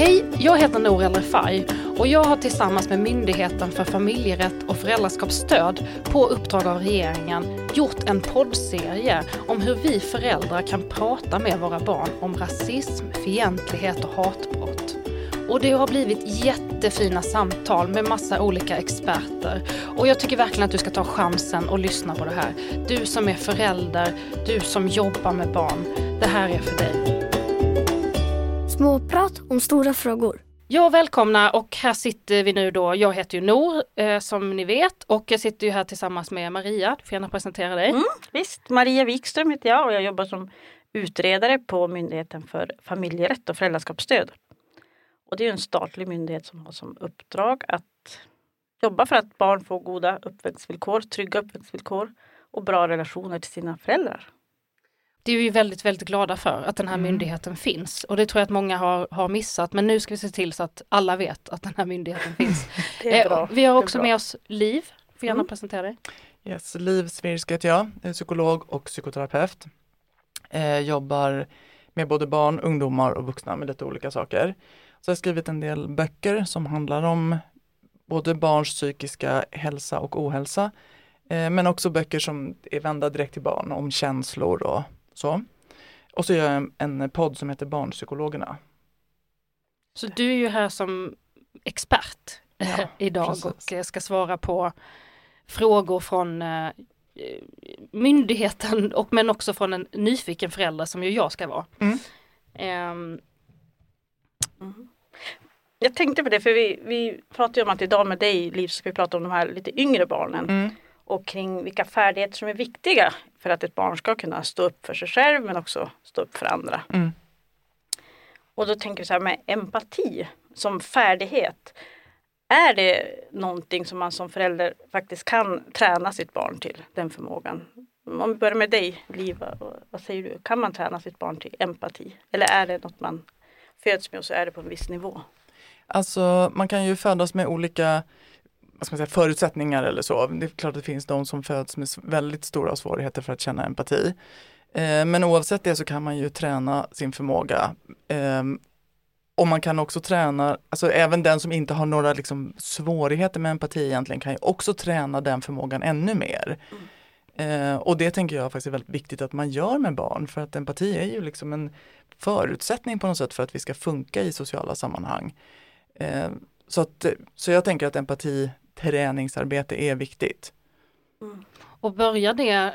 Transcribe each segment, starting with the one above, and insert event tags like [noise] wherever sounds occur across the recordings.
Hej, jag heter Nour El Refai och jag har tillsammans med Myndigheten för familjerätt och föräldraskapsstöd på uppdrag av regeringen gjort en poddserie om hur vi föräldrar kan prata med våra barn om rasism, fientlighet och hatbrott. Och det har blivit jättefina samtal med massa olika experter. Och jag tycker verkligen att du ska ta chansen och lyssna på det här. Du som är förälder, du som jobbar med barn. Det här är för dig. Småprat om stora frågor. Ja, välkomna och här sitter vi nu då. Jag heter ju Nor eh, som ni vet och jag sitter ju här tillsammans med Maria. Du får gärna presentera dig. Mm, visst, Maria Wikström heter jag och jag jobbar som utredare på Myndigheten för familjerätt och föräldraskapsstöd. Och det är en statlig myndighet som har som uppdrag att jobba för att barn får goda uppväxtvillkor, trygga uppväxtvillkor och bra relationer till sina föräldrar. Det är vi väldigt, väldigt glada för att den här mm. myndigheten finns och det tror jag att många har, har missat men nu ska vi se till så att alla vet att den här myndigheten finns. [laughs] eh, vi har också med oss Liv, får gärna mm. presentera dig. Yes, Liv Svirsk heter jag, är psykolog och psykoterapeut. Eh, jobbar med både barn, ungdomar och vuxna med lite olika saker. Så jag har skrivit en del böcker som handlar om både barns psykiska hälsa och ohälsa. Eh, men också böcker som är vända direkt till barn om känslor och så. Och så gör jag en, podd som heter Barnpsykologerna. Så du är ju här som expert ja, idag precis. och ska svara på frågor från eh, myndigheten och men också från en nyfiken förälder som ju jag ska vara. Mm. Um, mm. Jag tänkte på det för vi, vi pratar ju om att idag med dig Liv ska vi prata om de här lite yngre barnen. Mm och kring vilka färdigheter som är viktiga för att ett barn ska kunna stå upp för sig själv men också stå upp för andra. Mm. Och då tänker vi så här med empati som färdighet. Är det någonting som man som förälder faktiskt kan träna sitt barn till, den förmågan? Om vi börjar med dig, Liva, vad säger du? Kan man träna sitt barn till empati? Eller är det något man föds med och så är det på en viss nivå? Alltså man kan ju födas med olika vad ska man säga, förutsättningar eller så. Det är klart att det finns de som föds med väldigt stora svårigheter för att känna empati. Eh, men oavsett det så kan man ju träna sin förmåga. Ehm, och man kan också träna, alltså även den som inte har några liksom, svårigheter med empati egentligen kan ju också träna den förmågan ännu mer. Mm. Och det tänker jag faktiskt är väldigt viktigt att man gör med barn för att empati är ju liksom en förutsättning på något sätt för att vi ska funka i sociala sammanhang. Ehm, så, att, så jag tänker att empati träningsarbete är viktigt. Mm. Och börjar det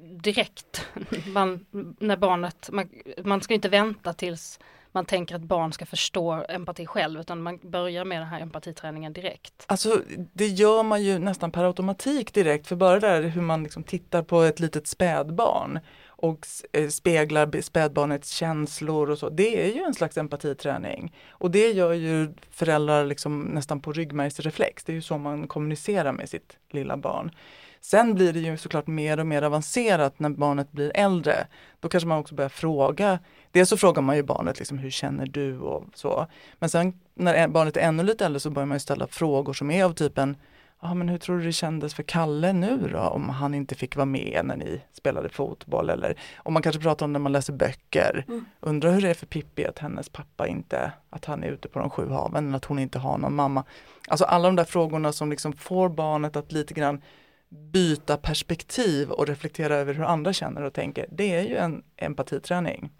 direkt man, när barnet, man, man ska inte vänta tills man tänker att barn ska förstå empati själv utan man börjar med den här empatiträningen direkt. Alltså det gör man ju nästan per automatik direkt för bara där hur man liksom tittar på ett litet spädbarn och eh, speglar spädbarnets känslor och så. Det är ju en slags empatiträning. Och det gör ju föräldrar liksom nästan på ryggmärgsreflex. Det är ju så man kommunicerar med sitt lilla barn. Sen blir det ju såklart mer och mer avancerat när barnet blir äldre. Då kanske man också börjar fråga. Dels så frågar man ju barnet liksom, hur känner du och så. Men sen när barnet är ännu lite äldre så börjar man ställa frågor som är av typen ja men hur tror du det kändes för Kalle nu då om han inte fick vara med när ni spelade fotboll eller om man kanske pratar om när man läser böcker. Mm. Undrar hur det är för Pippi att hennes pappa inte, att han är ute på de sju haven, att hon inte har någon mamma. Alltså alla de där frågorna som liksom får barnet att lite grann byta perspektiv och reflektera över hur andra känner och tänker. Det är ju en empatiträning.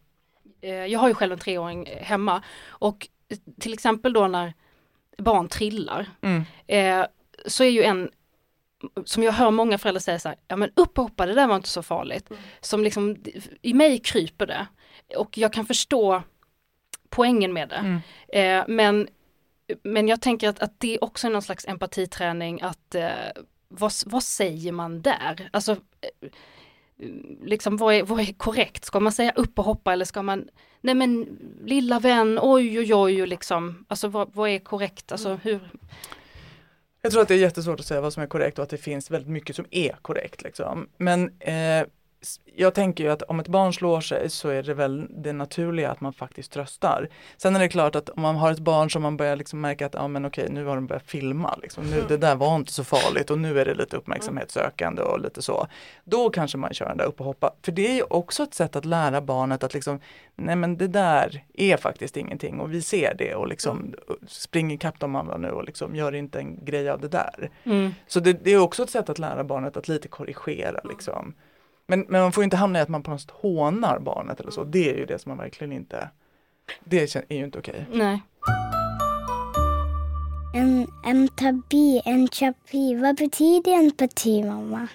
Eh, jag har ju själv en treåring hemma och till exempel då när barn trillar. Mm. Eh, så är ju en som jag hör många föräldrar säga så här, ja men upp och hoppa, det där var inte så farligt. Mm. Som liksom, i mig kryper det. Och jag kan förstå poängen med det. Mm. Eh, men, men jag tänker att, att det också är någon slags empatiträning att eh, vad, vad säger man där? Alltså eh, liksom vad är, vad är korrekt? Ska man säga upp och hoppa eller ska man Nej men lilla vän, oj oj oj liksom, alltså vad, vad är korrekt? Alltså mm. hur jag tror att det är jättesvårt att säga vad som är korrekt och att det finns väldigt mycket som är korrekt. Liksom. Men eh, jag tänker ju att om ett barn slår sig så är det väl det naturliga att man faktiskt tröstar. Sen är det klart att om man har ett barn som man börjar liksom märka att ja men okej nu har de börjat filma, liksom. nu, det där var inte så farligt och nu är det lite uppmärksamhetssökande och lite så. Då kanske man kör den där upp och hoppa. För det är ju också ett sätt att lära barnet att liksom, nej men det där är faktiskt ingenting och vi ser det och liksom mm. spring ikapp de andra nu och liksom gör inte en grej av det där. Mm. Så det, det, är också ett sätt att lära barnet att lite korrigera liksom. Men, men man får inte hamna i att man på något sätt hånar barnet eller så. Det är ju det som man verkligen inte, det är ju inte okej. Nej. En empati, empati, vad betyder empati mamma?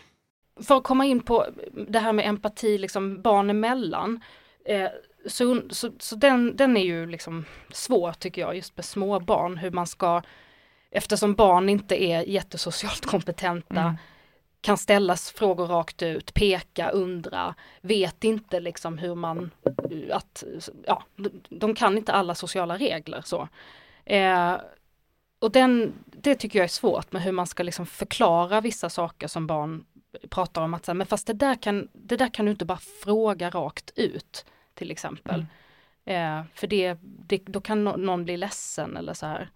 För att komma in på det här med empati liksom barn emellan. Eh, så så, så den, den är ju liksom svår tycker jag, just med små barn hur man ska Eftersom barn inte är jättesocialt kompetenta mm kan ställas frågor rakt ut, peka, undra, vet inte liksom hur man, att, ja, de kan inte alla sociala regler så. Eh, och den, det tycker jag är svårt med hur man ska liksom förklara vissa saker som barn pratar om att men fast det där, kan, det där kan du inte bara fråga rakt ut till exempel. Mm. Eh, för det, det, då kan någon bli ledsen eller så här.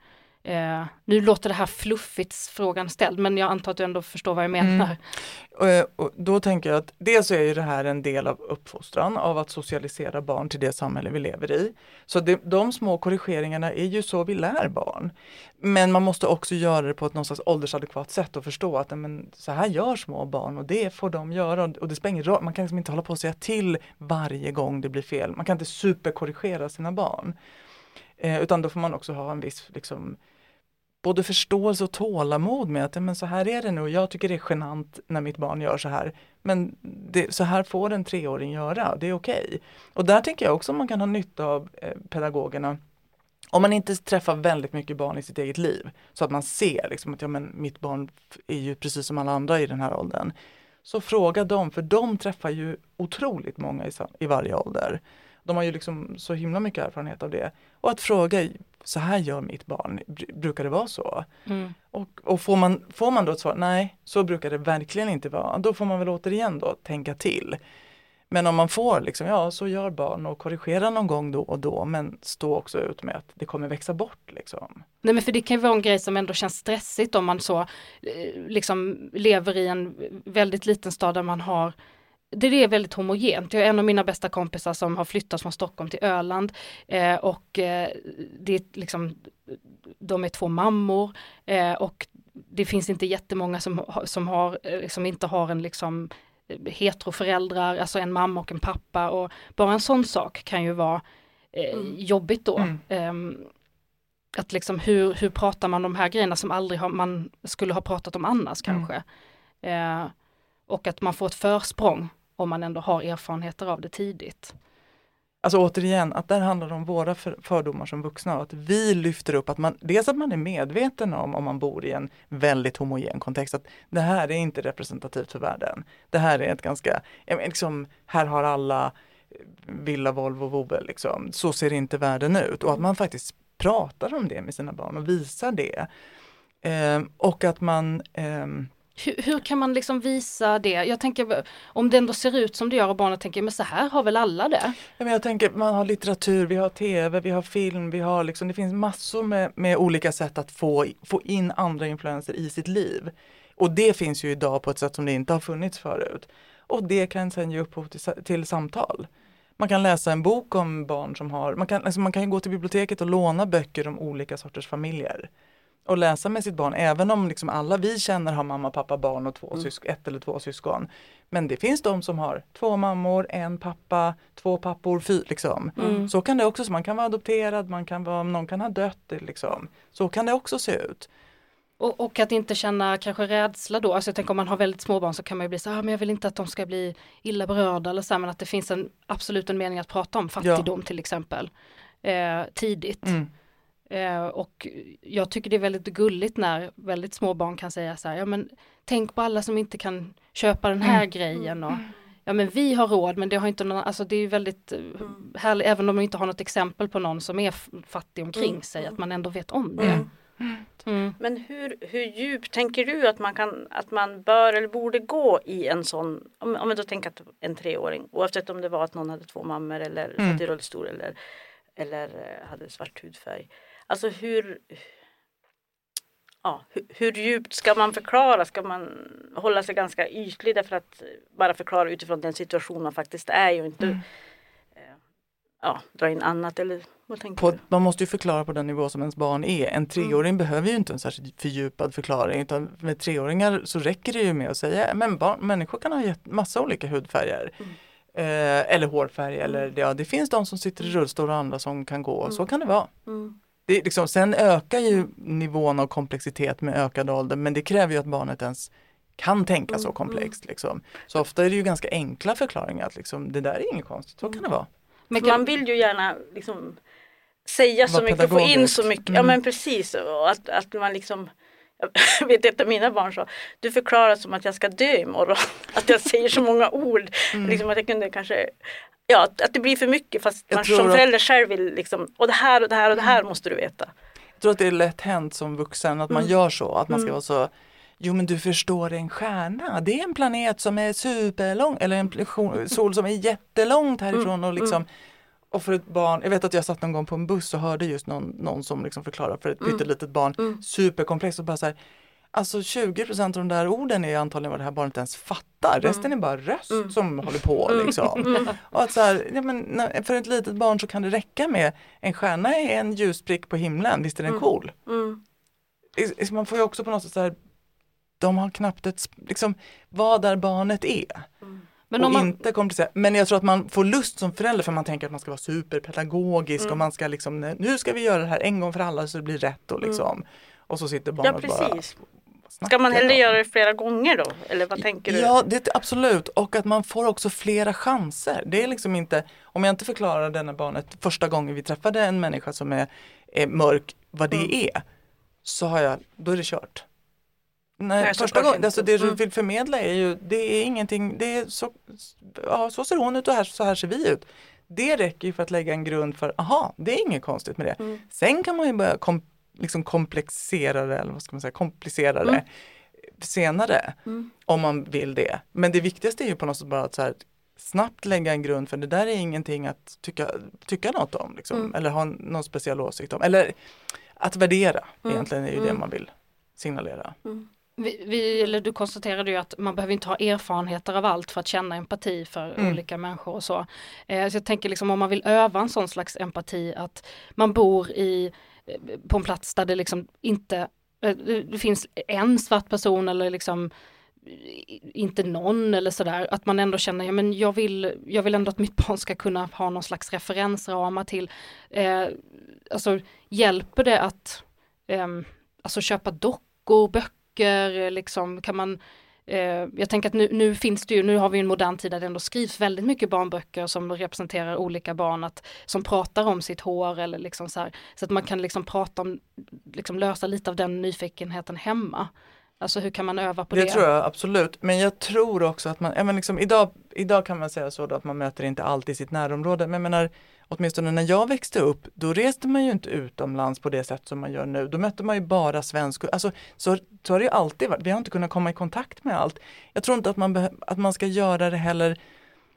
Eh, nu låter det här fluffigt frågan ställd men jag antar att du ändå förstår vad jag menar. Mm. Och, eh, och då tänker jag att dels är ju det här en del av uppfostran av att socialisera barn till det samhälle vi lever i. Så det, de små korrigeringarna är ju så vi lär barn. Men man måste också göra det på ett någon slags åldersadekvat sätt och förstå att men, så här gör små barn och det får de göra. Och det spelar ingen roll, man kan liksom inte hålla på och säga till varje gång det blir fel. Man kan inte superkorrigera sina barn. Eh, utan då får man också ha en viss liksom, både förståelse och tålamod med att men så här är det nu. Jag tycker det är genant när mitt barn gör så här. Men det, så här får en treåring göra, det är okej. Okay. Och där tänker jag också man kan ha nytta av eh, pedagogerna. Om man inte träffar väldigt mycket barn i sitt eget liv så att man ser liksom att ja, men mitt barn är ju precis som alla andra i den här åldern. Så fråga dem, för de träffar ju otroligt många i, i varje ålder. De har ju liksom så himla mycket erfarenhet av det. Och att fråga, så här gör mitt barn, brukar det vara så? Mm. Och, och får, man, får man då ett svar, nej så brukar det verkligen inte vara, då får man väl återigen då tänka till. Men om man får liksom, ja så gör barn och korrigera någon gång då och då men stå också ut med att det kommer växa bort liksom. Nej men för det kan ju vara en grej som ändå känns stressigt om man så eh, liksom lever i en väldigt liten stad där man har det är väldigt homogent. Jag har en av mina bästa kompisar som har flyttat från Stockholm till Öland eh, och eh, det är liksom, de är två mammor eh, och det finns inte jättemånga som, som, har, eh, som inte har en liksom heteroföräldrar, alltså en mamma och en pappa och bara en sån sak kan ju vara eh, mm. jobbigt då. Mm. Ehm, att liksom hur, hur pratar man de här grejerna som aldrig har, man skulle ha pratat om annars mm. kanske. Eh, och att man får ett försprång om man ändå har erfarenheter av det tidigt. Alltså återigen, att där handlar det om våra fördomar som vuxna och att vi lyfter upp att man, dels att man är medveten om, om man bor i en väldigt homogen kontext, att det här är inte representativt för världen. Det här är ett ganska, liksom, här har alla eh, villa, Volvo, vovve, liksom. så ser inte världen ut och att man faktiskt pratar om det med sina barn och visar det. Eh, och att man eh, hur, hur, kan man liksom visa det? Jag tänker om det ändå ser ut som det gör och barnet tänker men så här har väl alla det? Ja, men jag tänker man har litteratur, vi har tv, vi har film, vi har liksom, det finns massor med, med olika sätt att få, få in andra influenser i sitt liv. Och det finns ju idag på ett sätt som det inte har funnits förut. Och det kan sen ge upphov till, till samtal. Man kan läsa en bok om barn som har, man kan, alltså man kan gå till biblioteket och låna böcker om olika sorters familjer och läsa med sitt barn, även om liksom alla vi känner har mamma, pappa, barn och två mm. syskon, ett eller två syskon. Men det finns de som har två mammor, en pappa, två pappor, fyra liksom. Mm. Så kan det också, man kan vara adopterad, man kan vara, någon kan ha dött liksom. Så kan det också se ut. Och, och, att inte känna kanske rädsla då, alltså jag tänker om man har väldigt små barn så kan man ju bli så ah, men jag vill inte att de ska bli illa berörda eller så men att det finns en absolut en mening att prata om fattigdom ja. till exempel eh, tidigt. Mm. Eh, och jag tycker det är väldigt gulligt när väldigt små barn kan säga så här, ja men tänk på alla som inte kan köpa den här mm. grejen och ja men vi har råd men det har inte någon, alltså det är väldigt eh, härligt, även om man inte har något exempel på någon som är fattig omkring mm. sig, att man ändå vet om det. Mm. Mm. Men hur, hur djupt tänker du att man, kan, att man bör eller borde gå i en sån, om, om vi då tänker att en treåring, oavsett om det var att någon hade två mammor eller mm. satt i rullstol eller, eller eh, hade svart hudfärg. Alltså hur, ja, hur, hur, djupt ska man förklara? Ska man hålla sig ganska ytlig därför att bara förklara utifrån den situation man faktiskt är och inte mm. eh, ja, dra in annat eller på, man måste ju förklara på den nivå som ens barn är. En treåring mm. behöver ju inte en särskilt fördjupad förklaring utan med treåringar så räcker det ju med att säga men barn, människor kan ha massa olika hudfärger. Mm. Eh, eller hårfärg eller mm. ja, det finns de som sitter i rullstol och andra som kan gå, så mm. kan det vara. Mm. Det, liksom, sen ökar ju nivån av komplexitet med ökad ålder men det kräver ju att barnet ens kan tänka så komplext. Liksom. Så ofta är det ju ganska enkla förklaringar att liksom, det där är inget konstigt, så kan det vara. Men man vill ju gärna liksom säga så mycket, få in så mycket. Mm. Ja men precis. Och att, att man liksom jag vet av mina barn sa, du förklarar som att jag ska dö imorgon. [laughs] Att jag säger så många ord. Mm. Liksom att jag kunde kanske Ja, att, att det blir för mycket fast man som förälder själv vill liksom, och det här och det här och det här mm. måste du veta. Jag tror att det är lätt hänt som vuxen att man mm. gör så, att man ska mm. vara så Jo men du förstår en stjärna, det är en planet som är superlång eller en sol som är jättelångt härifrån och mm. liksom och för ett barn, jag vet att jag satt någon gång på en buss och hörde just någon, någon som liksom förklarar för ett mm. pyttelitet barn, mm. superkomplext och bara så här, Alltså 20% av de där orden är antagligen vad det här barnet ens fattar. Mm. Resten är bara röst mm. som håller på mm. liksom. [laughs] Mm. Och att så här, ja, men, för ett litet barn så kan det räcka med en stjärna är en ljusprick på himlen, visst är den cool? Man får ju också på något sätt så här, de har knappt ett, liksom vad där barnet är. Men och man... inte komplicera. Men jag tror att man får lust som förälder för man tänker att man ska vara superpedagogisk mm. och man ska liksom, nu ska vi göra det här en gång för alla så det blir rätt och liksom. Mm. Och så sitter barnet ja, precis. bara Ska man hellre göra det flera gånger då? Eller vad tänker du? Ja, det, absolut. Och att man får också flera chanser. Det är liksom inte, om jag inte förklarar denna barnet första gången vi träffade en människa som är, är mörk, vad det mm. är, så har jag, då är det kört. Nej, första gången, alltså det du mm. vill förmedla är ju, det är ingenting, det är så, ja, så ser hon ut och här, så här ser vi ut. Det räcker ju för att lägga en grund för, aha, det är inget konstigt med det. Mm. Sen kan man ju börja kom, liksom komplexera det, eller vad ska man säga, komplicera det mm. senare. Mm. Om man vill det. Men det viktigaste är ju på något sätt bara att så här, snabbt lägga en grund för det där är ingenting att tycka, tycka något om. Liksom, mm. Eller ha någon speciell åsikt om. Eller att värdera, mm. egentligen är ju det man vill signalera. Vi, vi, eller du konstaterade ju att man behöver inte ha erfarenheter av allt för att känna empati för mm. olika människor och så. Eh, så jag tänker liksom om man vill öva en sån slags empati att man bor i, eh, på en plats där det liksom inte eh, det finns en svart person eller liksom inte någon eller sådär, att man ändå känner, ja men jag vill, jag vill ändå att mitt barn ska kunna ha någon slags referensramar till, eh, alltså hjälper det att eh, alltså köpa dockor, böcker böcker, eh, liksom kan man eh, jag tänker att nu, nu, finns det ju, nu har vi en modern tid där det ändå skrivs väldigt mycket barnböcker som representerar olika barn, att, som pratar om sitt hår eller liksom så här, så att man kan liksom prata om, liksom lösa lite av den nyfikenheten hemma. Alltså hur kan man öva på det? Det tror jag absolut, men jag tror också att man, men liksom, idag, idag kan man säga så då att man möter inte allt i sitt närområde, men jag menar åtminstone när jag växte upp, då reste man ju inte utomlands på det sätt som man gör nu. Då mötte man ju bara svenskor. Alltså, så, så har det ju alltid varit. Vi har inte kunnat komma i kontakt med allt. Jag tror inte att man, att man ska göra det heller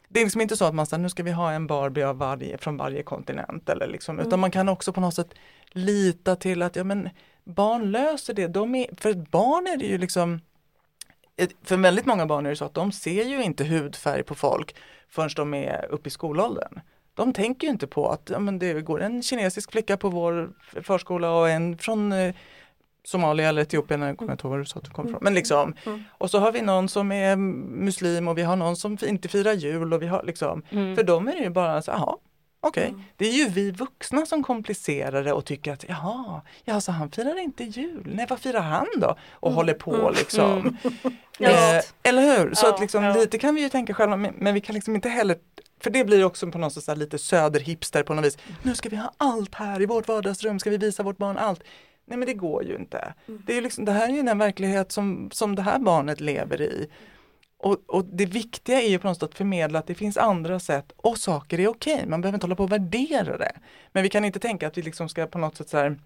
det är liksom inte så att man säger nu ska vi ha en Barbie av varje, från varje kontinent eller liksom, mm. utan man kan också på något sätt lita till att ja, men barn löser det. De är, för barn är det ju liksom för väldigt många barn är det så att de ser ju inte hudfärg på folk förrän de är uppe i skolåldern de tänker ju inte på att ja, men det går en kinesisk flicka på vår förskola och en från eh, Somalia eller Etiopien, jag kommer inte ihåg var du sa att du kom ifrån. Men liksom, mm. Och så har vi någon som är muslim och vi har någon som inte firar jul och vi har liksom, mm. för dem är det ju bara så, jaha, okej. Okay. Mm. Det är ju vi vuxna som komplicerar det och tycker att jaha, ja, så han firar inte jul, nej vad firar han då? Och mm. håller på mm. liksom. [laughs] eh, eller hur? Så ja, att liksom, ja. lite kan vi ju tänka själva men, men vi kan liksom inte heller för det blir också på något sätt lite söderhipster på något vis. Nu ska vi ha allt här i vårt vardagsrum, ska vi visa vårt barn allt. Nej men det går ju inte. Mm. Det, är liksom, det här är ju den verklighet som, som det här barnet lever i. Och, och, det viktiga är ju på något sätt att förmedla att det finns andra sätt och saker är okej. Okay. Man behöver inte hålla på och värdera det. Men vi kan inte tänka att vi liksom ska på något sätt så här,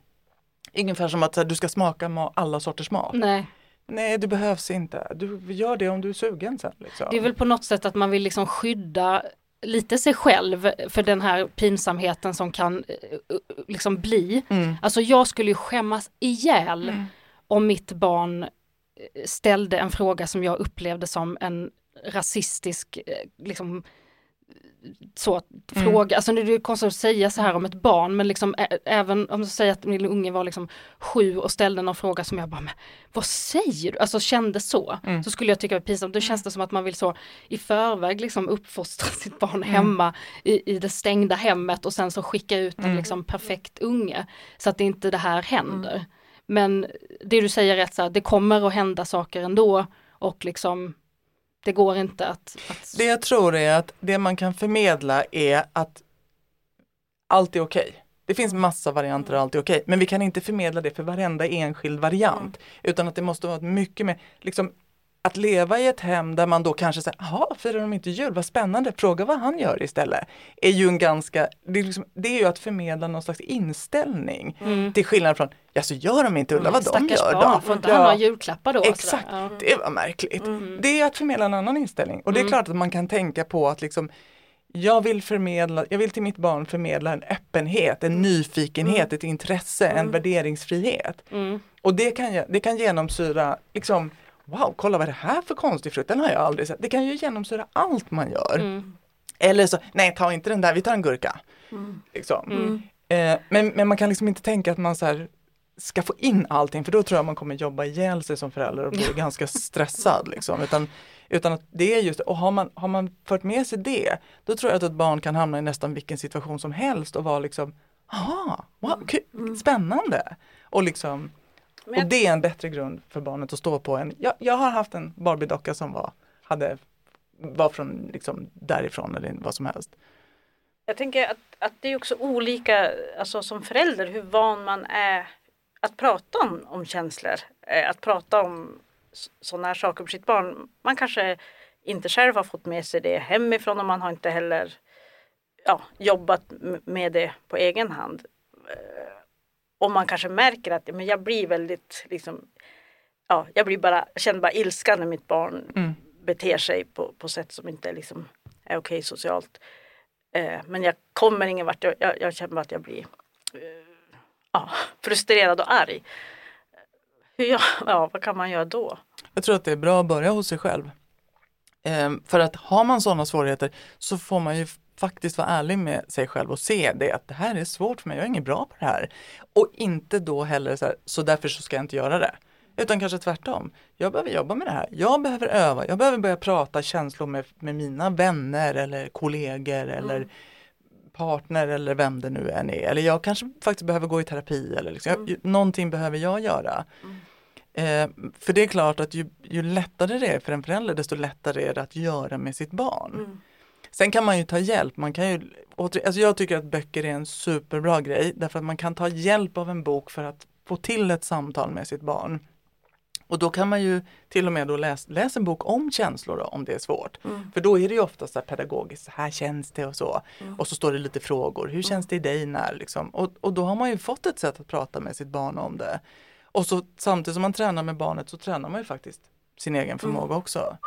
Ungefär som att här, du ska smaka ma- alla sorters mat. Nej. Nej, det behövs inte. Du gör det om du är sugen sen. Liksom. Det är väl på något sätt att man vill liksom skydda lite sig själv för den här pinsamheten som kan eh, eh, liksom bli. Mm. Alltså jag skulle ju skämmas ihjäl Mm. om mitt barn ställde en fråga som jag upplevde som en rasistisk eh, liksom så Mm. fråga, alltså det är konstigt att säga så här om ett barn men liksom ä- även om du säger att min unge var liksom sju och ställde någon fråga som jag bara, men vad säger du? Alltså kände så, Mm. så skulle jag tycka det var pinsamt. Då känns det som att man vill så i förväg liksom uppfostra [laughs] sitt barn Mm. hemma i, i det stängda hemmet och sen så skicka ut en Mm. liksom perfekt unge så att inte det här händer. Men det du säger är rätt så här, det kommer att hända saker ändå och liksom det går inte att, att Det jag tror är att det man kan förmedla är att allt är okej. Det finns massa varianter och allt är okej. Men vi kan inte förmedla det för varenda enskild variant. Utan att det måste vara mycket mer, liksom att leva i ett hem där man då kanske säger, jaha, firar de inte jul, vad spännande, fråga vad han gör istället. Är ju en ganska, det är, liksom, det är ju att förmedla någon slags inställning. Mm. Till skillnad från, ja så gör de inte, undrar vad de Stackars gör barn, då. får inte Ja. han några julklappar då? Exakt. Ja. det var märkligt. Mm. Det är att förmedla en annan inställning och det är Mm. klart att man kan tänka på att liksom jag vill förmedla, jag vill till mitt barn förmedla en öppenhet, en nyfikenhet, ett intresse, en värderingsfrihet. Mm. Och det kan, det kan genomsyra, liksom, wow, kolla vad är det här för konstig frukt, den har jag aldrig sett. Det kan ju genomsyra allt man gör. Mm. Eller så, nej ta inte den där, vi tar en gurka. Liksom. Mm. Eh, men, men man kan liksom inte tänka att man så här ska få in allting för då tror jag man kommer jobba ihjäl sig som förälder och bli [laughs] ganska stressad. Liksom. Utan, utan att det är just och har man, har man fört med sig det då tror jag att ett barn kan hamna i nästan vilken situation som helst och vara liksom Aha, wow, kul, spännande! Och, liksom, Men jag- och det är en bättre grund för barnet att stå på än, jag, jag har haft en Barbie-docka som var, hade, var från liksom därifrån eller vad som helst. Jag tänker att, att det är också olika, alltså som förälder, hur van man är att prata om, om känslor. Eh, Att prata om sådana här saker för sitt barn. Man kanske inte själv har fått med sig det hemifrån och man har inte heller ja, jobbat med det på egen hand. Eh, Och man kanske märker att men jag blir väldigt, liksom, ja, jag blir bara, jag känner bara ilska när mitt barn Mm. beter sig på, på sätt som inte liksom är okej socialt. Eh, men jag kommer ingen vart, jag, jag, jag känner bara att jag blir eh, ja, frustrerad och arg. Hur jag, [laughs] ja, vad kan man göra då? Jag tror att det är bra att börja hos sig själv. Ehm, för att har man sådana svårigheter så får man ju faktiskt vara ärlig med sig själv och se det att det här är svårt för mig, jag är inget bra på det här. Och inte då heller så här, så därför så ska jag inte göra det. Utan kanske tvärtom. Jag behöver jobba med det här. Jag behöver öva. Jag behöver börja prata känslor med, med mina vänner eller kollegor eller partner eller vem det nu än är. Eller jag kanske faktiskt behöver gå i terapi eller liksom, jag, någonting behöver jag göra. Eh, för det är klart att ju, ju lättare det är för en förälder desto lättare är det att göra med sitt barn. Sen kan man ju ta hjälp, man kan ju, alltså jag tycker att böcker är en superbra grej därför att man kan ta hjälp av en bok för att få till ett samtal med sitt barn. Och då kan man ju till och med då läsa läs en bok om känslor då, om det är svårt. För då är det ju ofta så här pedagogiskt, så här känns det och så. Och så står det lite frågor, hur känns det i dig när liksom? Och, och då har man ju fått ett sätt att prata med sitt barn om det. Och så samtidigt som man tränar med barnet så tränar man ju faktiskt sin egen förmåga också.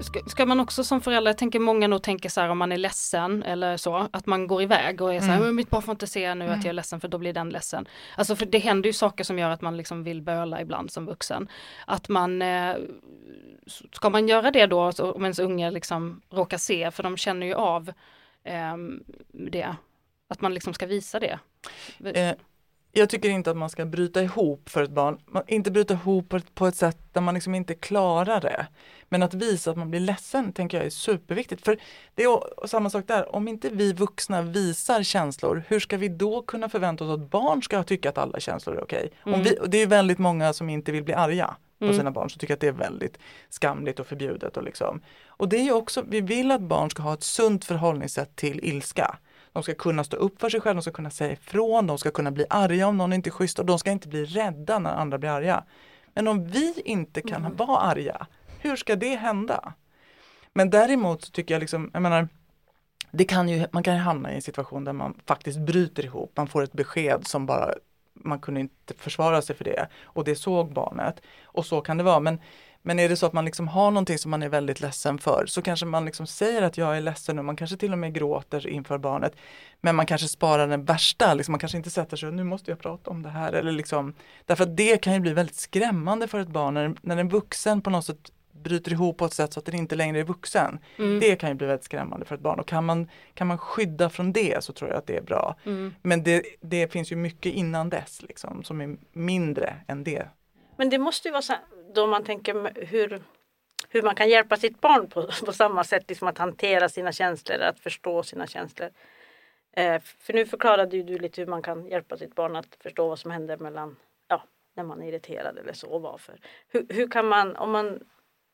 Ska, ska man också som förälder, jag tänker många nog tänker så här om man är ledsen eller så, att man går iväg och är så här, Mm. "Men mitt barn får inte se nu att jag är ledsen för då blir den ledsen. Alltså för det händer ju saker som gör att man liksom vill böla ibland som vuxen. Att man, eh, ska man göra det då om ens unge liksom råkar se, för de känner ju av ehm, det, att man liksom ska visa det. Eh, jag tycker inte att man ska bryta ihop för ett barn. Man, inte bryta ihop på ett, på ett sätt där man liksom inte klarar det. Men att visa att man blir ledsen tänker jag är superviktigt. För det är samma sak där, om inte vi vuxna visar känslor, hur ska vi då kunna förvänta oss att barn ska tycka att alla känslor är okej? Om Mm. vi, det är väldigt många som inte vill bli arga på Mm. sina barn, som tycker att det är väldigt skamligt och förbjudet. Och, liksom. och det är också, vi vill att barn ska ha ett sunt förhållningssätt till ilska. De ska kunna stå upp för sig själva, de ska kunna säga ifrån, de ska kunna bli arga om någon inte är schysst och de ska inte bli rädda när andra blir arga. Men om vi inte kan vara arga, hur ska det hända? Men däremot så tycker jag liksom, jag menar, det kan ju, man kan ju hamna i en situation där man faktiskt bryter ihop, man får ett besked som bara man kunde inte försvara sig för det och det såg barnet. Och så kan det vara. Men, men är det så att man liksom har någonting som man är väldigt ledsen för så kanske man liksom säger att jag är ledsen och man kanske till och med gråter inför barnet. Men man kanske sparar den värsta, liksom man kanske inte sätter sig och nu måste jag prata om det här. Eller liksom, därför att det kan ju bli väldigt skrämmande för ett barn när, när en vuxen på något sätt bryter ihop på ett sätt så att den inte längre är vuxen. Mm. Det kan ju bli väldigt skrämmande för ett barn och kan man, kan man skydda från det så tror jag att det är bra. Mm. Men det, det finns ju mycket innan dess liksom, som är mindre än det. Men det måste ju vara så då man tänker hur, hur man kan hjälpa sitt barn på, [laughs] på samma sätt, liksom att hantera sina känslor, att förstå sina känslor. Eh, för nu förklarade ju du lite hur man kan hjälpa sitt barn att förstå vad som händer mellan, ja, när man är irriterad eller så och varför. Hur, hur kan man, om man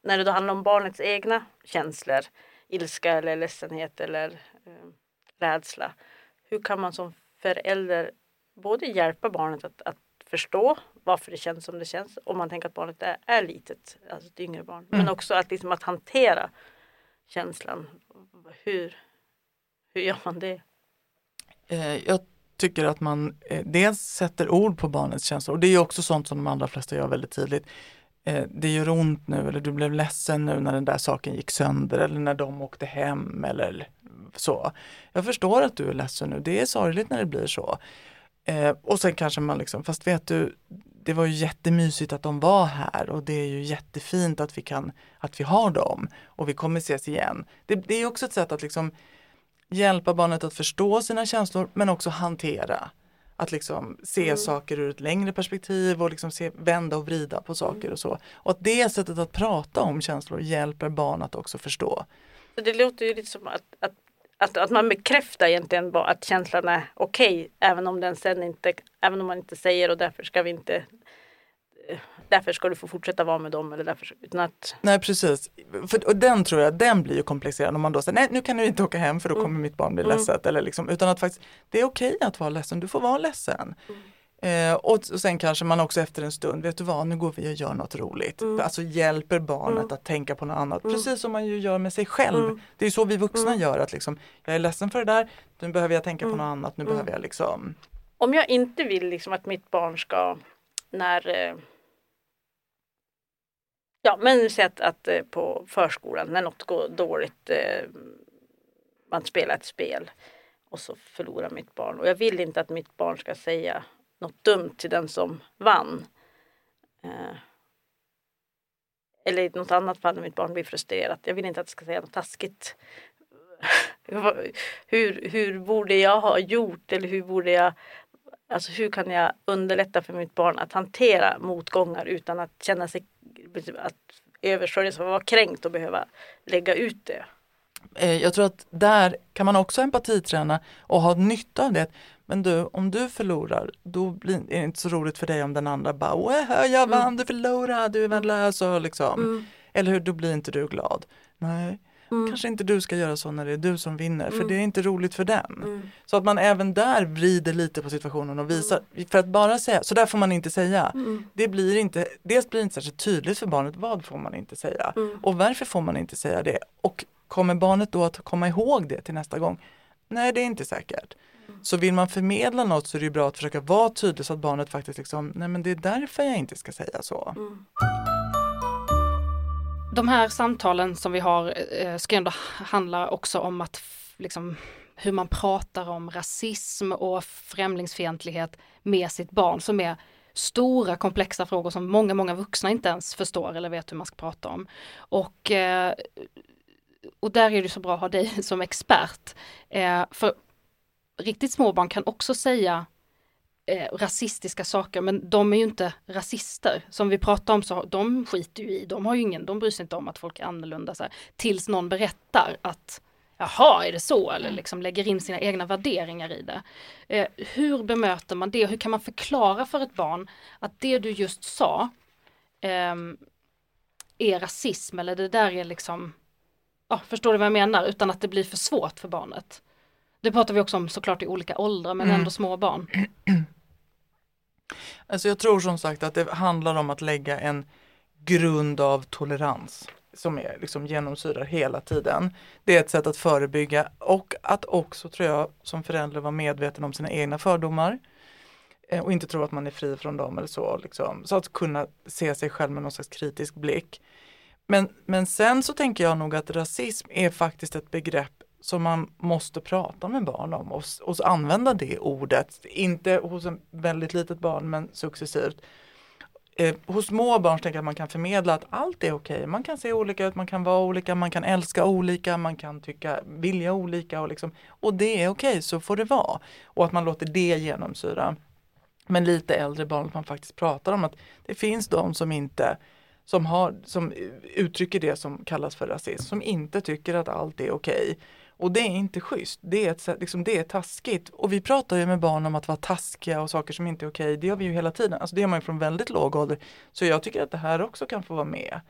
när det då handlar om barnets egna känslor, ilska eller ledsenhet eller eh, rädsla. Hur kan man som förälder både hjälpa barnet att, att förstå varför det känns som det känns om man tänker att barnet är, är litet, alltså ett yngre barn. Mm. Men också att, liksom, att hantera känslan. Hur, hur gör man det? Eh, jag tycker att man eh, dels sätter ord på barnets känslor och det är också sånt som de allra flesta gör väldigt tidigt eh, det gör ont nu eller du blev ledsen nu när den där saken gick sönder eller när de åkte hem eller så. Jag förstår att du är ledsen nu, det är sorgligt när det blir så. Eh, och sen kanske man liksom, fast vet du, det var ju jättemysigt att de var här och det är ju jättefint att vi kan, att vi har dem och vi kommer ses igen. Det, det är också ett sätt att liksom hjälpa barnet att förstå sina känslor men också hantera. Att liksom se mm. saker ur ett längre perspektiv och liksom se, vända och vrida på saker mm. och så. Och att det sättet att prata om känslor hjälper barn att också förstå. Det låter ju lite som att, att, att, att man bekräftar egentligen bara att känslan är okej okay, även om den sen inte, även om man inte säger och därför ska vi inte därför ska du få fortsätta vara med dem. Eller därför, utan att... Nej precis, för, och den tror jag, den blir ju komplicerad om man då säger nej nu kan du inte åka hem för då kommer mm. mitt barn bli mm. ledset. Eller liksom, utan att faktiskt, det är okej att vara ledsen, du får vara ledsen. Mm. Eh, och, och sen kanske man också efter en stund, vet du vad, nu går vi och gör något roligt. Mm. Alltså hjälper barnet mm. att tänka på något annat, mm. precis som man ju gör med sig själv. Mm. Det är så vi vuxna mm. gör, att liksom, jag är ledsen för det där, nu behöver jag tänka på något annat, nu behöver jag liksom. Om jag inte vill liksom att mitt barn ska, när eh, Ja, men säg att, att eh, på förskolan när något går dåligt, eh, man spelar ett spel och så förlorar mitt barn. Och jag vill inte att mitt barn ska säga något dumt till den som vann. Eh, eller i något annat fall när mitt barn blir frustrerat. Jag vill inte att det ska säga något taskigt. [laughs] hur, hur borde jag ha gjort eller hur borde jag Alltså hur kan jag underlätta för mitt barn att hantera motgångar utan att känna sig att översköljas och vara kränkt och behöva lägga ut det. Eh, jag tror att där kan man också empatiträna och ha nytta av det. Men du, om du förlorar, då blir det inte så roligt för dig om den andra bara jag vann, mm. du förlorade, du är värdelös och liksom. Mm. Eller hur, då blir inte du glad. Nej, Mm. Kanske inte du ska göra så när det är du som vinner för mm. det är inte roligt för den. Mm. Så att man även där vrider lite på situationen och visar, mm. för att bara säga, så där får man inte säga. Det blir inte, dels blir det inte särskilt tydligt för barnet, vad får man inte säga? Och varför får man inte säga det? Och kommer barnet då att komma ihåg det till nästa gång? Nej, det är inte säkert. Så vill man förmedla något så är det bra att försöka vara tydlig så att barnet faktiskt liksom, nej men det är därför jag inte ska säga så. Mm. De här samtalen som vi har eh, ska ändå handla också om att liksom, hur man pratar om rasism och främlingsfientlighet med sitt barn som är stora komplexa frågor som många, många vuxna inte ens förstår eller vet hur man ska prata om. Och, eh, och där är det så bra att ha dig [laughs] som expert. Eh, för riktigt små barn kan också säga eh, rasistiska saker men de är ju inte rasister. Som vi pratade om så de skiter ju i, de har ju ingen, de bryr sig inte om att folk är annorlunda. Så här, tills någon berättar att Jaha, är det så? Eller liksom lägger in sina egna värderingar i det. Eh, hur bemöter man det? Hur kan man förklara för ett barn att det du just sa eh, är rasism eller det där är liksom, ja, förstår du vad jag menar? Utan att det blir för svårt för barnet. Det pratar vi också om såklart i olika åldrar men mm. ändå små barn. [clears throat] Alltså jag tror som sagt att det handlar om att lägga en grund av tolerans. som är liksom genomsyrar hela tiden. Det är ett sätt att förebygga och att också tror jag som förälder vara medveten om sina egna fördomar eh, och inte tro att man är fri från dem eller så. Liksom. Så att kunna se sig själv med någon slags kritisk blick. Men, men sen så tänker jag nog att rasism är faktiskt ett begrepp som man måste prata med barn om och, och använda det ordet. Inte hos en väldigt litet barn men successivt. Eh, hos små barn tänker jag att man kan förmedla att allt är okej. Okay. Man kan se olika ut, man kan vara olika, man kan älska olika, man kan tycka, vilja olika och, liksom, och det är okej, okay, så får det vara. Och att man låter det genomsyra. Men lite äldre barn, att man faktiskt pratar om att det finns de som inte som, har, som uttrycker det som kallas för rasism, som inte tycker att allt är okej. Okay. Och det är inte schysst, det är, ett, liksom, det är taskigt. Och vi pratar ju med barn om att vara taskiga och saker som inte är okej, det gör vi ju hela tiden. Alltså det gör man ju från väldigt låg ålder. Så jag tycker att det här också kan få vara med.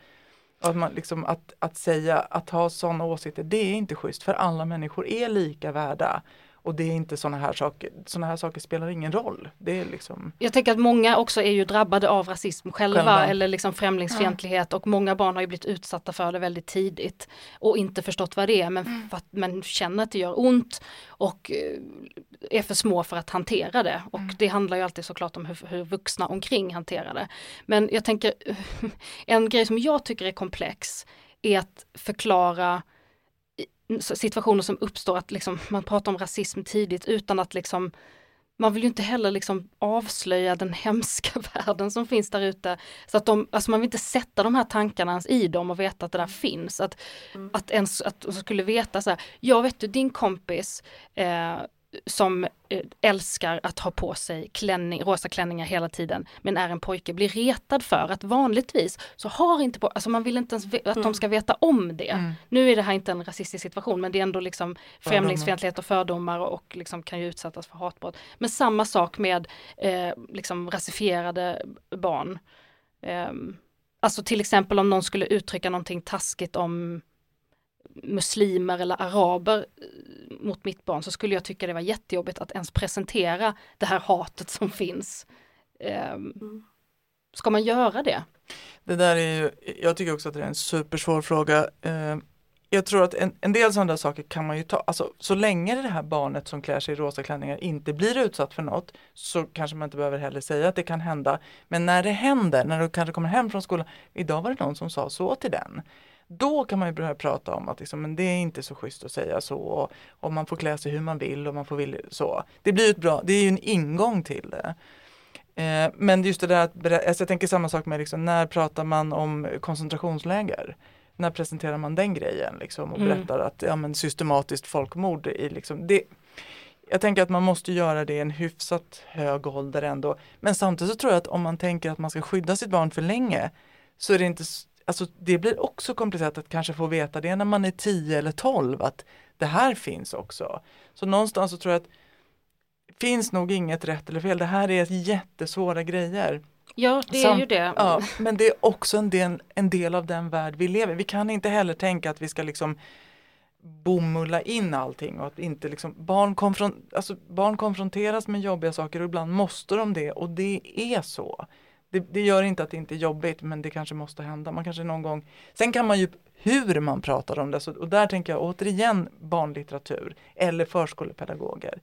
Att, man liksom, att, att säga, att ha sådana åsikter, det är inte schysst för alla människor är lika värda. Och det är inte sådana här saker, sådana här saker spelar ingen roll. Det är liksom... Jag tänker att många också är ju drabbade av rasism själva, själva. eller liksom främlingsfientlighet ja. och många barn har ju blivit utsatta för det väldigt tidigt och inte förstått vad det är men, mm. att, men känner att det gör ont och eh, är för små för att hantera det och mm. det handlar ju alltid såklart om hur, hur vuxna omkring hanterar det. Men jag tänker, [laughs] en grej som jag tycker är komplex är att förklara situationer som uppstår att liksom, man pratar om rasism tidigt utan att liksom man vill ju inte heller liksom avslöja den [laughs] hemska världen som finns där ute. Så att de, alltså man vill inte sätta de här tankarna ens i dem och veta att det där finns. Att, mm. att ens, att skulle veta så här, ja vet du din kompis eh, som eh, älskar att ha på sig klänning, rosa klänningar hela tiden men är en pojke blir retad för att vanligtvis så har inte på, alltså man vill inte ens att mm. de ska veta om det. Mm. Nu är det här inte en rasistisk situation men det är ändå liksom främlingsfientlighet och fördomar och, och liksom kan ju utsättas för hatbrott. Men samma sak med eh, liksom rasifierade barn. Eh, alltså till exempel om någon skulle uttrycka någonting taskigt om muslimer eller araber eh, mot mitt barn så skulle jag tycka det var jättejobbigt att ens presentera det här hatet som finns. Um, ska man göra det? Det där är ju, jag tycker också att det är en supersvår fråga. Uh, jag tror att en, en del sådana saker kan man ju ta, alltså så länge det här barnet som klär sig i rosa klänningar inte blir utsatt för något så kanske man inte behöver heller säga att det kan hända. Men när det händer, när du kanske kommer hem från skolan, idag var det någon som sa så till den. Då kan man ju börja prata om att liksom, men det är inte så schysst att säga så och, och man får klä sig hur man vill och man får vill så. Det blir ett bra, det är ju en ingång till det. Eh, men just det där att, alltså jag tänker samma sak med liksom, när pratar man om koncentrationsläger? När presenterar man den grejen liksom och mm. berättar att ja, men systematiskt folkmord i liksom, det, jag tänker att man måste göra det i en hyfsat hög ålder ändå. Men samtidigt så tror jag att om man tänker att man ska skydda sitt barn för länge så är det inte alltså det blir också komplicerat att kanske få veta det när man är 10 eller 12 att det här finns också. Så någonstans så tror jag att det finns nog inget rätt eller fel. Det här är jättesvåra grejer. Ja, det Samt, är ju det. Ja, men det är också en del, en del av den värld vi lever i. Vi kan inte heller tänka att vi ska liksom bomulla in allting och att inte liksom barn, konfron alltså barn konfronteras med jobbiga saker och ibland måste de det och det är så det, det, gör inte att det inte är jobbigt men det kanske måste hända. Man kanske någon gång, sen kan man ju hur man pratar om det så, och där tänker jag återigen barnlitteratur eller förskolepedagoger.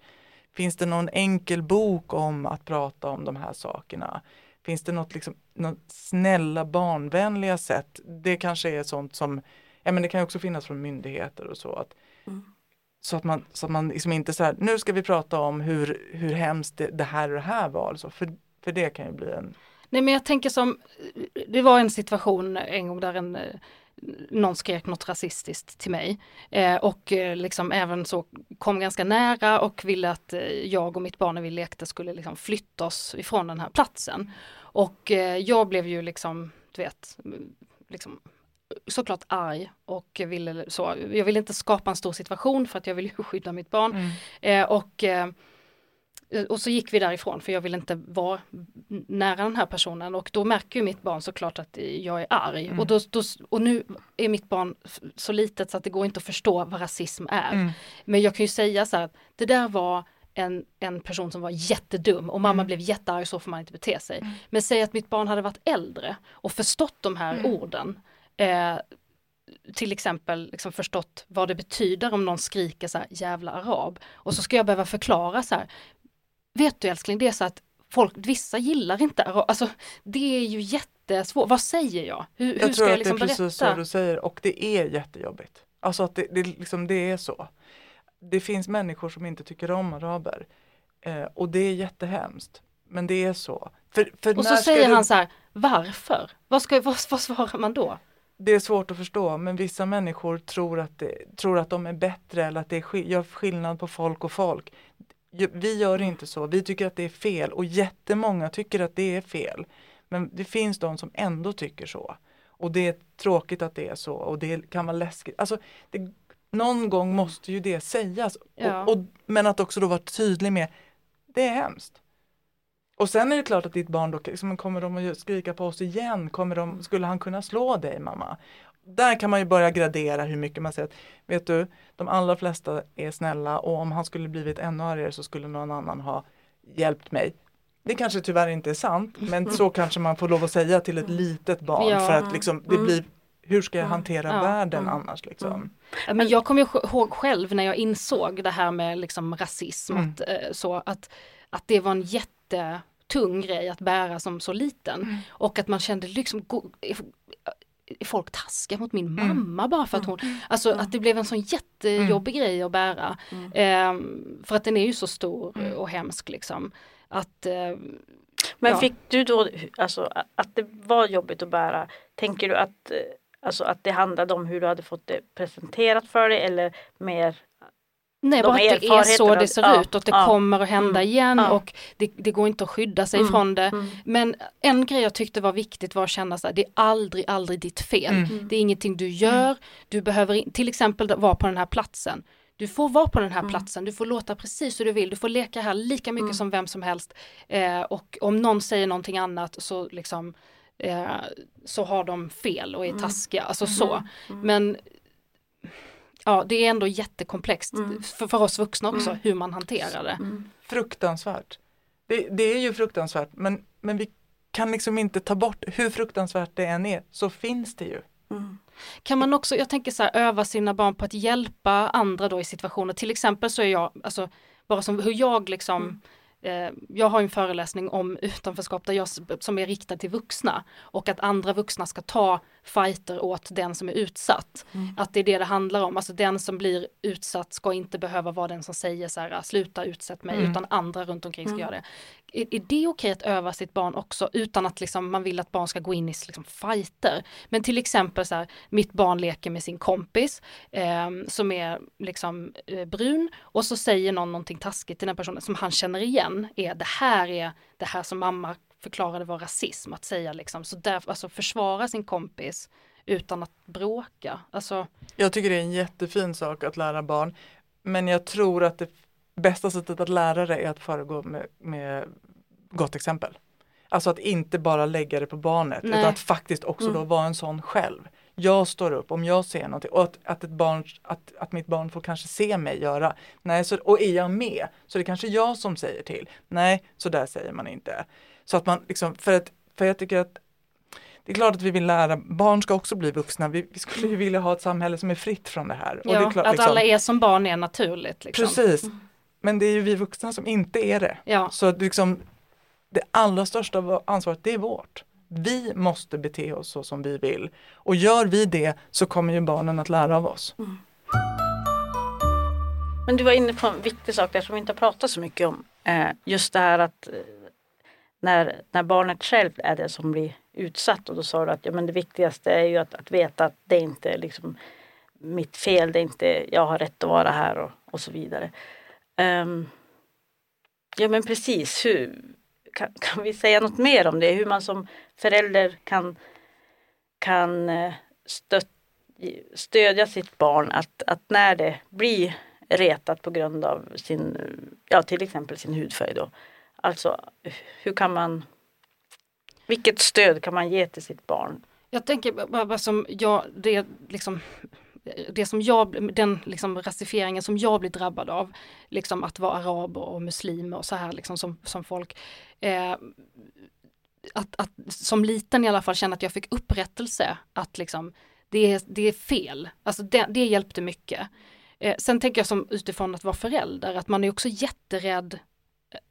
Finns det någon enkel bok om att prata om de här sakerna? Finns det något, liksom, något snälla barnvänliga sätt? Det kanske är sånt som, ja men det kan också finnas från myndigheter och så. Att, mm. Så att man, så att man liksom inte så här, nu ska vi prata om hur, hur hemskt det, det här och det här var. Alltså, för, för det kan ju bli en Nej men jag tänker som, det var en situation en gång där en någon skrek något rasistiskt till mig eh, och eh, liksom även så kom ganska nära och ville att eh, jag och mitt barn när vi lekte skulle liksom flytta oss ifrån den här platsen. Och eh, jag blev ju liksom, du vet, liksom såklart arg och ville så, jag ville inte skapa en stor situation för att jag ville skydda mitt barn. Mm. Eh, och eh, och så gick vi därifrån för jag vill inte vara nära den här personen och då märker ju mitt barn såklart att jag är arg. Mm. Och, då, då, och nu är mitt barn så litet så att det går inte att förstå vad rasism är. Mm. Men jag kan ju säga så här att det där var en, en person som var jättedum och mamma mm. blev jättearg, så får man inte bete sig. Mm. Men säg att mitt barn hade varit äldre och förstått de här mm. orden. Eh, till exempel liksom förstått vad det betyder om någon skriker så här jävla arab. Och så ska jag behöva förklara så här, vet du älskling, det är så att folk, vissa gillar inte arab, alltså det är ju jättesvårt, vad säger jag? Hur, Jag hur tror ska jag att liksom det är precis berätta? så du säger och det är jättejobbigt. Alltså att det, det, liksom, det är så. Det finns människor som inte tycker om araber eh, och det är jättehemskt. Men det är så. För, för Och så säger du- han så här, varför? Vad, ska, vad, vad svarar man då? Det är svårt att förstå men vissa människor tror att, det, tror att de är bättre eller att det är, gör skillnad på folk och folk. Vi gör inte så, vi tycker att det är fel och jättemånga tycker att det är fel. Men det finns de som ändå tycker så. Och det är tråkigt att det är så och det kan vara läskigt. Alltså, det, någon gång måste ju det sägas. Ja. Och, och, men att också då vara tydlig med, det är hemskt. Och sen är det klart att ditt barn då, liksom, kommer de att skrika på oss igen? Kommer de, skulle han kunna slå dig mamma? Där kan man ju börja gradera hur mycket man säger att, vet du, de allra flesta är snälla och om han skulle blivit ännu argare så skulle någon annan ha hjälpt mig. Det kanske tyvärr inte är sant, men så [laughs] kanske man får lov att säga till ett litet barn Ja. för att liksom, det blir, hur ska jag hantera Ja. världen annars liksom? Ja, Men jag kommer ihåg själv när jag insåg det här med liksom rasism, Mm. att, eh, så, att, att det var en jättetung grej att bära som så liten. Mm. Och att man kände liksom, är folk taskiga mot min Mm. mamma bara för att hon, alltså att det blev en sån jättejobbig grej att bära. Ehm, för att den är ju så stor Mm. och hemsk liksom. Att, eh, Men Ja. fick du då, alltså att det var jobbigt att bära, tänker du att, eh, alltså, att det handlade om hur du hade fått det presenterat för dig eller mer Nej, De bara att det är så det ser ja, ut och det ja, kommer att hända mm, igen ja. och det, det går inte att skydda sig Mm, från det. mm. Men en grej jag tyckte var viktigt var att känna att det är aldrig, aldrig ditt fel. Mm. Det är ingenting du gör, du behöver till exempel vara på den här platsen. Du får vara på den här Mm. platsen, du får låta precis hur du vill, du får leka här lika mycket som vem som helst. Eh, och om någon säger någonting annat så liksom eh, så har de fel och är taskiga, alltså så. Men ja, det är ändå jättekomplext för, för oss vuxna också hur man hanterar det. fruktansvärt. Det, det är ju fruktansvärt men, men vi kan liksom inte ta bort, hur fruktansvärt det än är, så finns det ju. Kan man också, jag tänker så här, öva sina barn på att hjälpa andra då i situationer. Till exempel så är jag, alltså bara som hur jag liksom eh, jag har en föreläsning om utanförskap där jag, som är riktad till vuxna och att andra vuxna ska ta fighter åt den som är utsatt. Att det är det det handlar om, alltså den som blir utsatt ska inte behöva vara den som säger så här, sluta utsätt mig, utan andra runt omkring ska göra det. Är, är det okej att öva sitt barn också utan att liksom, man vill att barn ska gå in i liksom, fighter? Men till exempel så här, mitt barn leker med sin kompis eh, som är liksom eh, brun och så säger någon någonting taskigt till den personen som han känner igen är det här är det här som mamma förklarade var rasism att säga liksom så där, alltså försvara sin kompis utan att bråka. Alltså, Jag tycker det är en jättefin sak att lära barn men jag tror att det bästa sättet att lära det är att föregå med, med gott exempel. Alltså att inte bara lägga det på barnet Nej. utan att faktiskt också då vara en sån själv. Jag står upp om jag ser någonting och att, att, ett barn, att, att mitt barn får kanske se mig göra. Nej, så, och är jag med så det är kanske jag som säger till. Nej, så där säger man inte. Så att man liksom, för, att, för jag tycker att det är klart att vi vill lära, barn ska också bli vuxna. Vi, vi skulle ju vilja ha ett samhälle som är fritt från det här. Ja, det klart, att liksom, alla är som barn är naturligt. Liksom. Precis. Men det är ju vi vuxna som inte är det. Ja. Så liksom, det allra största va- ansvaret, det är vårt. Vi måste bete oss så som vi vill. Och gör vi det så kommer ju barnen att lära av oss. Men du var inne på en viktig sak där som vi inte har pratat så mycket om. Eh, just det här att eh, när, när barnet själv är det som blir utsatt och då sa du att ja, men det viktigaste är ju att, att veta att det inte är liksom mitt fel, det är inte jag har rätt att vara här och, och så vidare. Um, ja men precis, hur, kan, kan vi säga något mer om det? Hur man som förälder kan, kan eh, stött, stödja sitt barn att, att när det blir retat på grund av sin, ja till exempel sin hudfärg då. Alltså hur kan man, vilket stöd kan man ge till sitt barn? Jag tänker bara bara som jag, det liksom det som jag, den liksom rasifieringen som jag blir drabbad av, liksom att vara arab och muslim och så här liksom som, som folk, eh, att, att som liten i alla fall känna att jag fick upprättelse, att liksom det är, det är fel. Alltså det, det hjälpte mycket. Eh, sen tänker jag som utifrån att vara förälder, att man är också jätterädd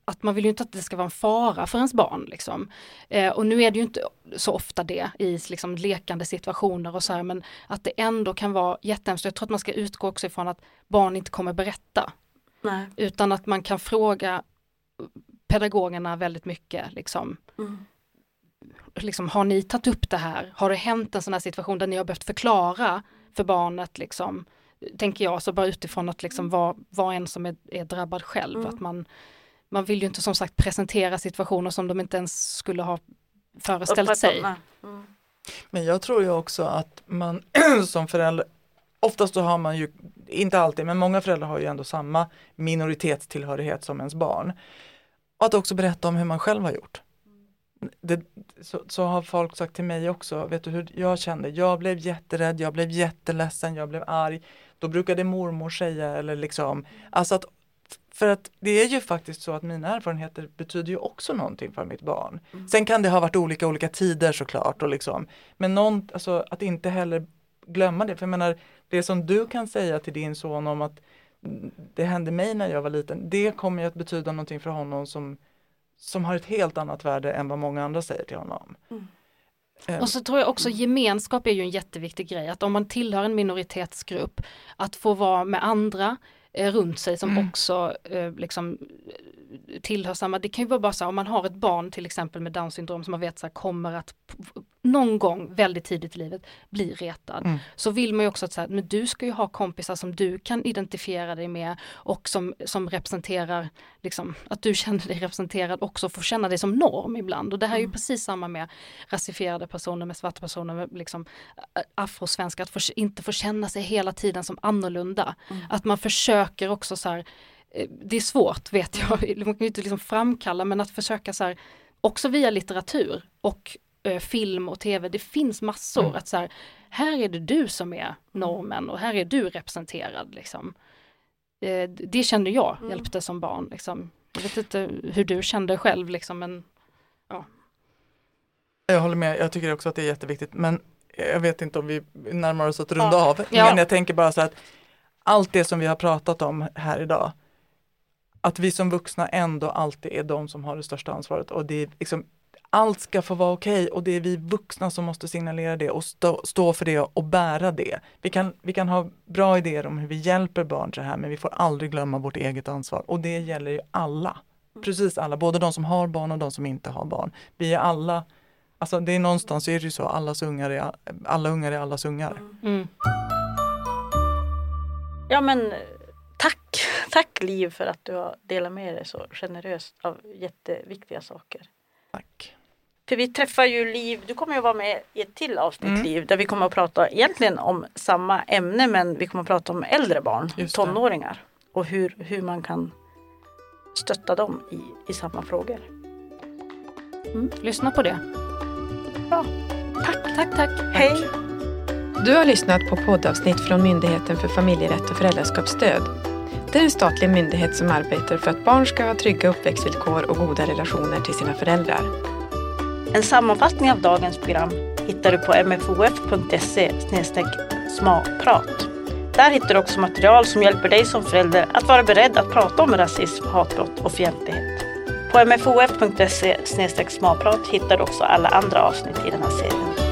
att man vill ju inte att det ska vara en fara för ens barn. Liksom. Eh, och nu är det ju inte så ofta det i liksom, lekande situationer och så här, men att det ändå kan vara jättehemskt. Jag tror att man ska utgå också ifrån att barn inte kommer berätta. Nej. Utan att man kan fråga pedagogerna väldigt mycket. Liksom, Mm. liksom, har ni tagit upp det här? Har det hänt en sån här situation där ni har behövt förklara för barnet? Liksom, tänker jag, så bara utifrån att liksom vara var en som är, är drabbad själv. Mm. Att man, man vill ju inte som sagt presentera situationer som de inte ens skulle ha föreställt sig. Mm. Men jag tror ju också att man [clears throat] som förälder, oftast så har man ju, inte alltid, men många föräldrar har ju ändå samma minoritetstillhörighet som ens barn. Och att också berätta om hur man själv har gjort. Det, så, så har folk sagt till mig också, vet du hur jag kände? Jag blev jätterädd, jag blev jätteledsen, jag blev arg. Då brukade mormor säga eller liksom, alltså att för att det är ju faktiskt så att mina erfarenheter betyder ju också någonting för mitt barn. Sen kan det ha varit olika olika tider såklart och liksom, men någon, alltså att inte heller glömma det. För jag menar, det som du kan säga till din son om att mm, det hände mig när jag var liten, det kommer ju att betyda någonting för honom som, som har ett helt annat värde än vad många andra säger till honom. Mm. Eh, Och så tror jag också gemenskap är ju en jätteviktig grej, att om man tillhör en minoritetsgrupp, att få vara med andra runt sig som Mm. också eh, liksom eh, tillhör samma, det kan ju vara bara så här, om man har ett barn till exempel med down syndrom som man vet så här, kommer att någon gång väldigt tidigt i livet bli retad. Mm. Så vill man ju också att så här, men du ska ju ha kompisar som du kan identifiera dig med och som, som representerar, liksom, att du känner dig representerad också får känna dig som norm ibland. Och det här är ju precis samma med rasifierade personer, med svarta personer, med liksom afrosvenskar, att få, inte få känna sig hela tiden som annorlunda. Att man försöker också så här, eh, det är svårt vet jag, man kan ju inte liksom framkalla men att försöka så här, också via litteratur och film och tv, det finns massor. Mm. Att så här, här är det du som är normen och här är du representerad. Liksom. Eh, det kände jag Mm. hjälpte som barn. Liksom. Jag vet inte hur du kände själv, liksom, men Jag håller med, jag tycker också att det är jätteviktigt men jag vet inte om vi närmar oss att runda Ja. av. Ja. Men jag tänker bara så att allt det som vi har pratat om här idag, att vi som vuxna ändå alltid är de som har det största ansvaret och det är liksom allt ska få vara okej och det är vi vuxna som måste signalera det och stå, stå för det och bära det. Vi kan, vi kan ha bra idéer om hur vi hjälper barn så här men vi får aldrig glömma vårt eget ansvar och det gäller ju alla. Precis alla, både de som har barn och de som inte har barn. Vi är alla Alltså det är någonstans är det ju så, allas ungar är, alla ungar är allas ungar. mm. Ja men tack, [laughs] tack Liv för att du har delat med dig så generöst av jätteviktiga saker. Tack. För vi träffar ju Liv, du kommer ju vara med i ett till avsnitt Mm. Liv där vi kommer att prata egentligen om samma ämne men vi kommer att prata om äldre barn, Just det. tonåringar och hur, hur man kan stötta dem i, i samma frågor. lyssna på det. Bra. Tack, tack, tack. Hej! Du har lyssnat på poddavsnitt från Myndigheten för familjerätt och föräldraskapsstöd. Det är en statlig myndighet som arbetar för att barn ska ha trygga uppväxtvillkor och goda relationer till sina föräldrar. En sammanfattning av dagens program hittar du på mfof.se smakprat. Där hittar du också material som hjälper dig som förälder att vara beredd att prata om rasism, hatbrott och fientlighet. På mfof.se smakprat hittar du också alla andra avsnitt i den här serien.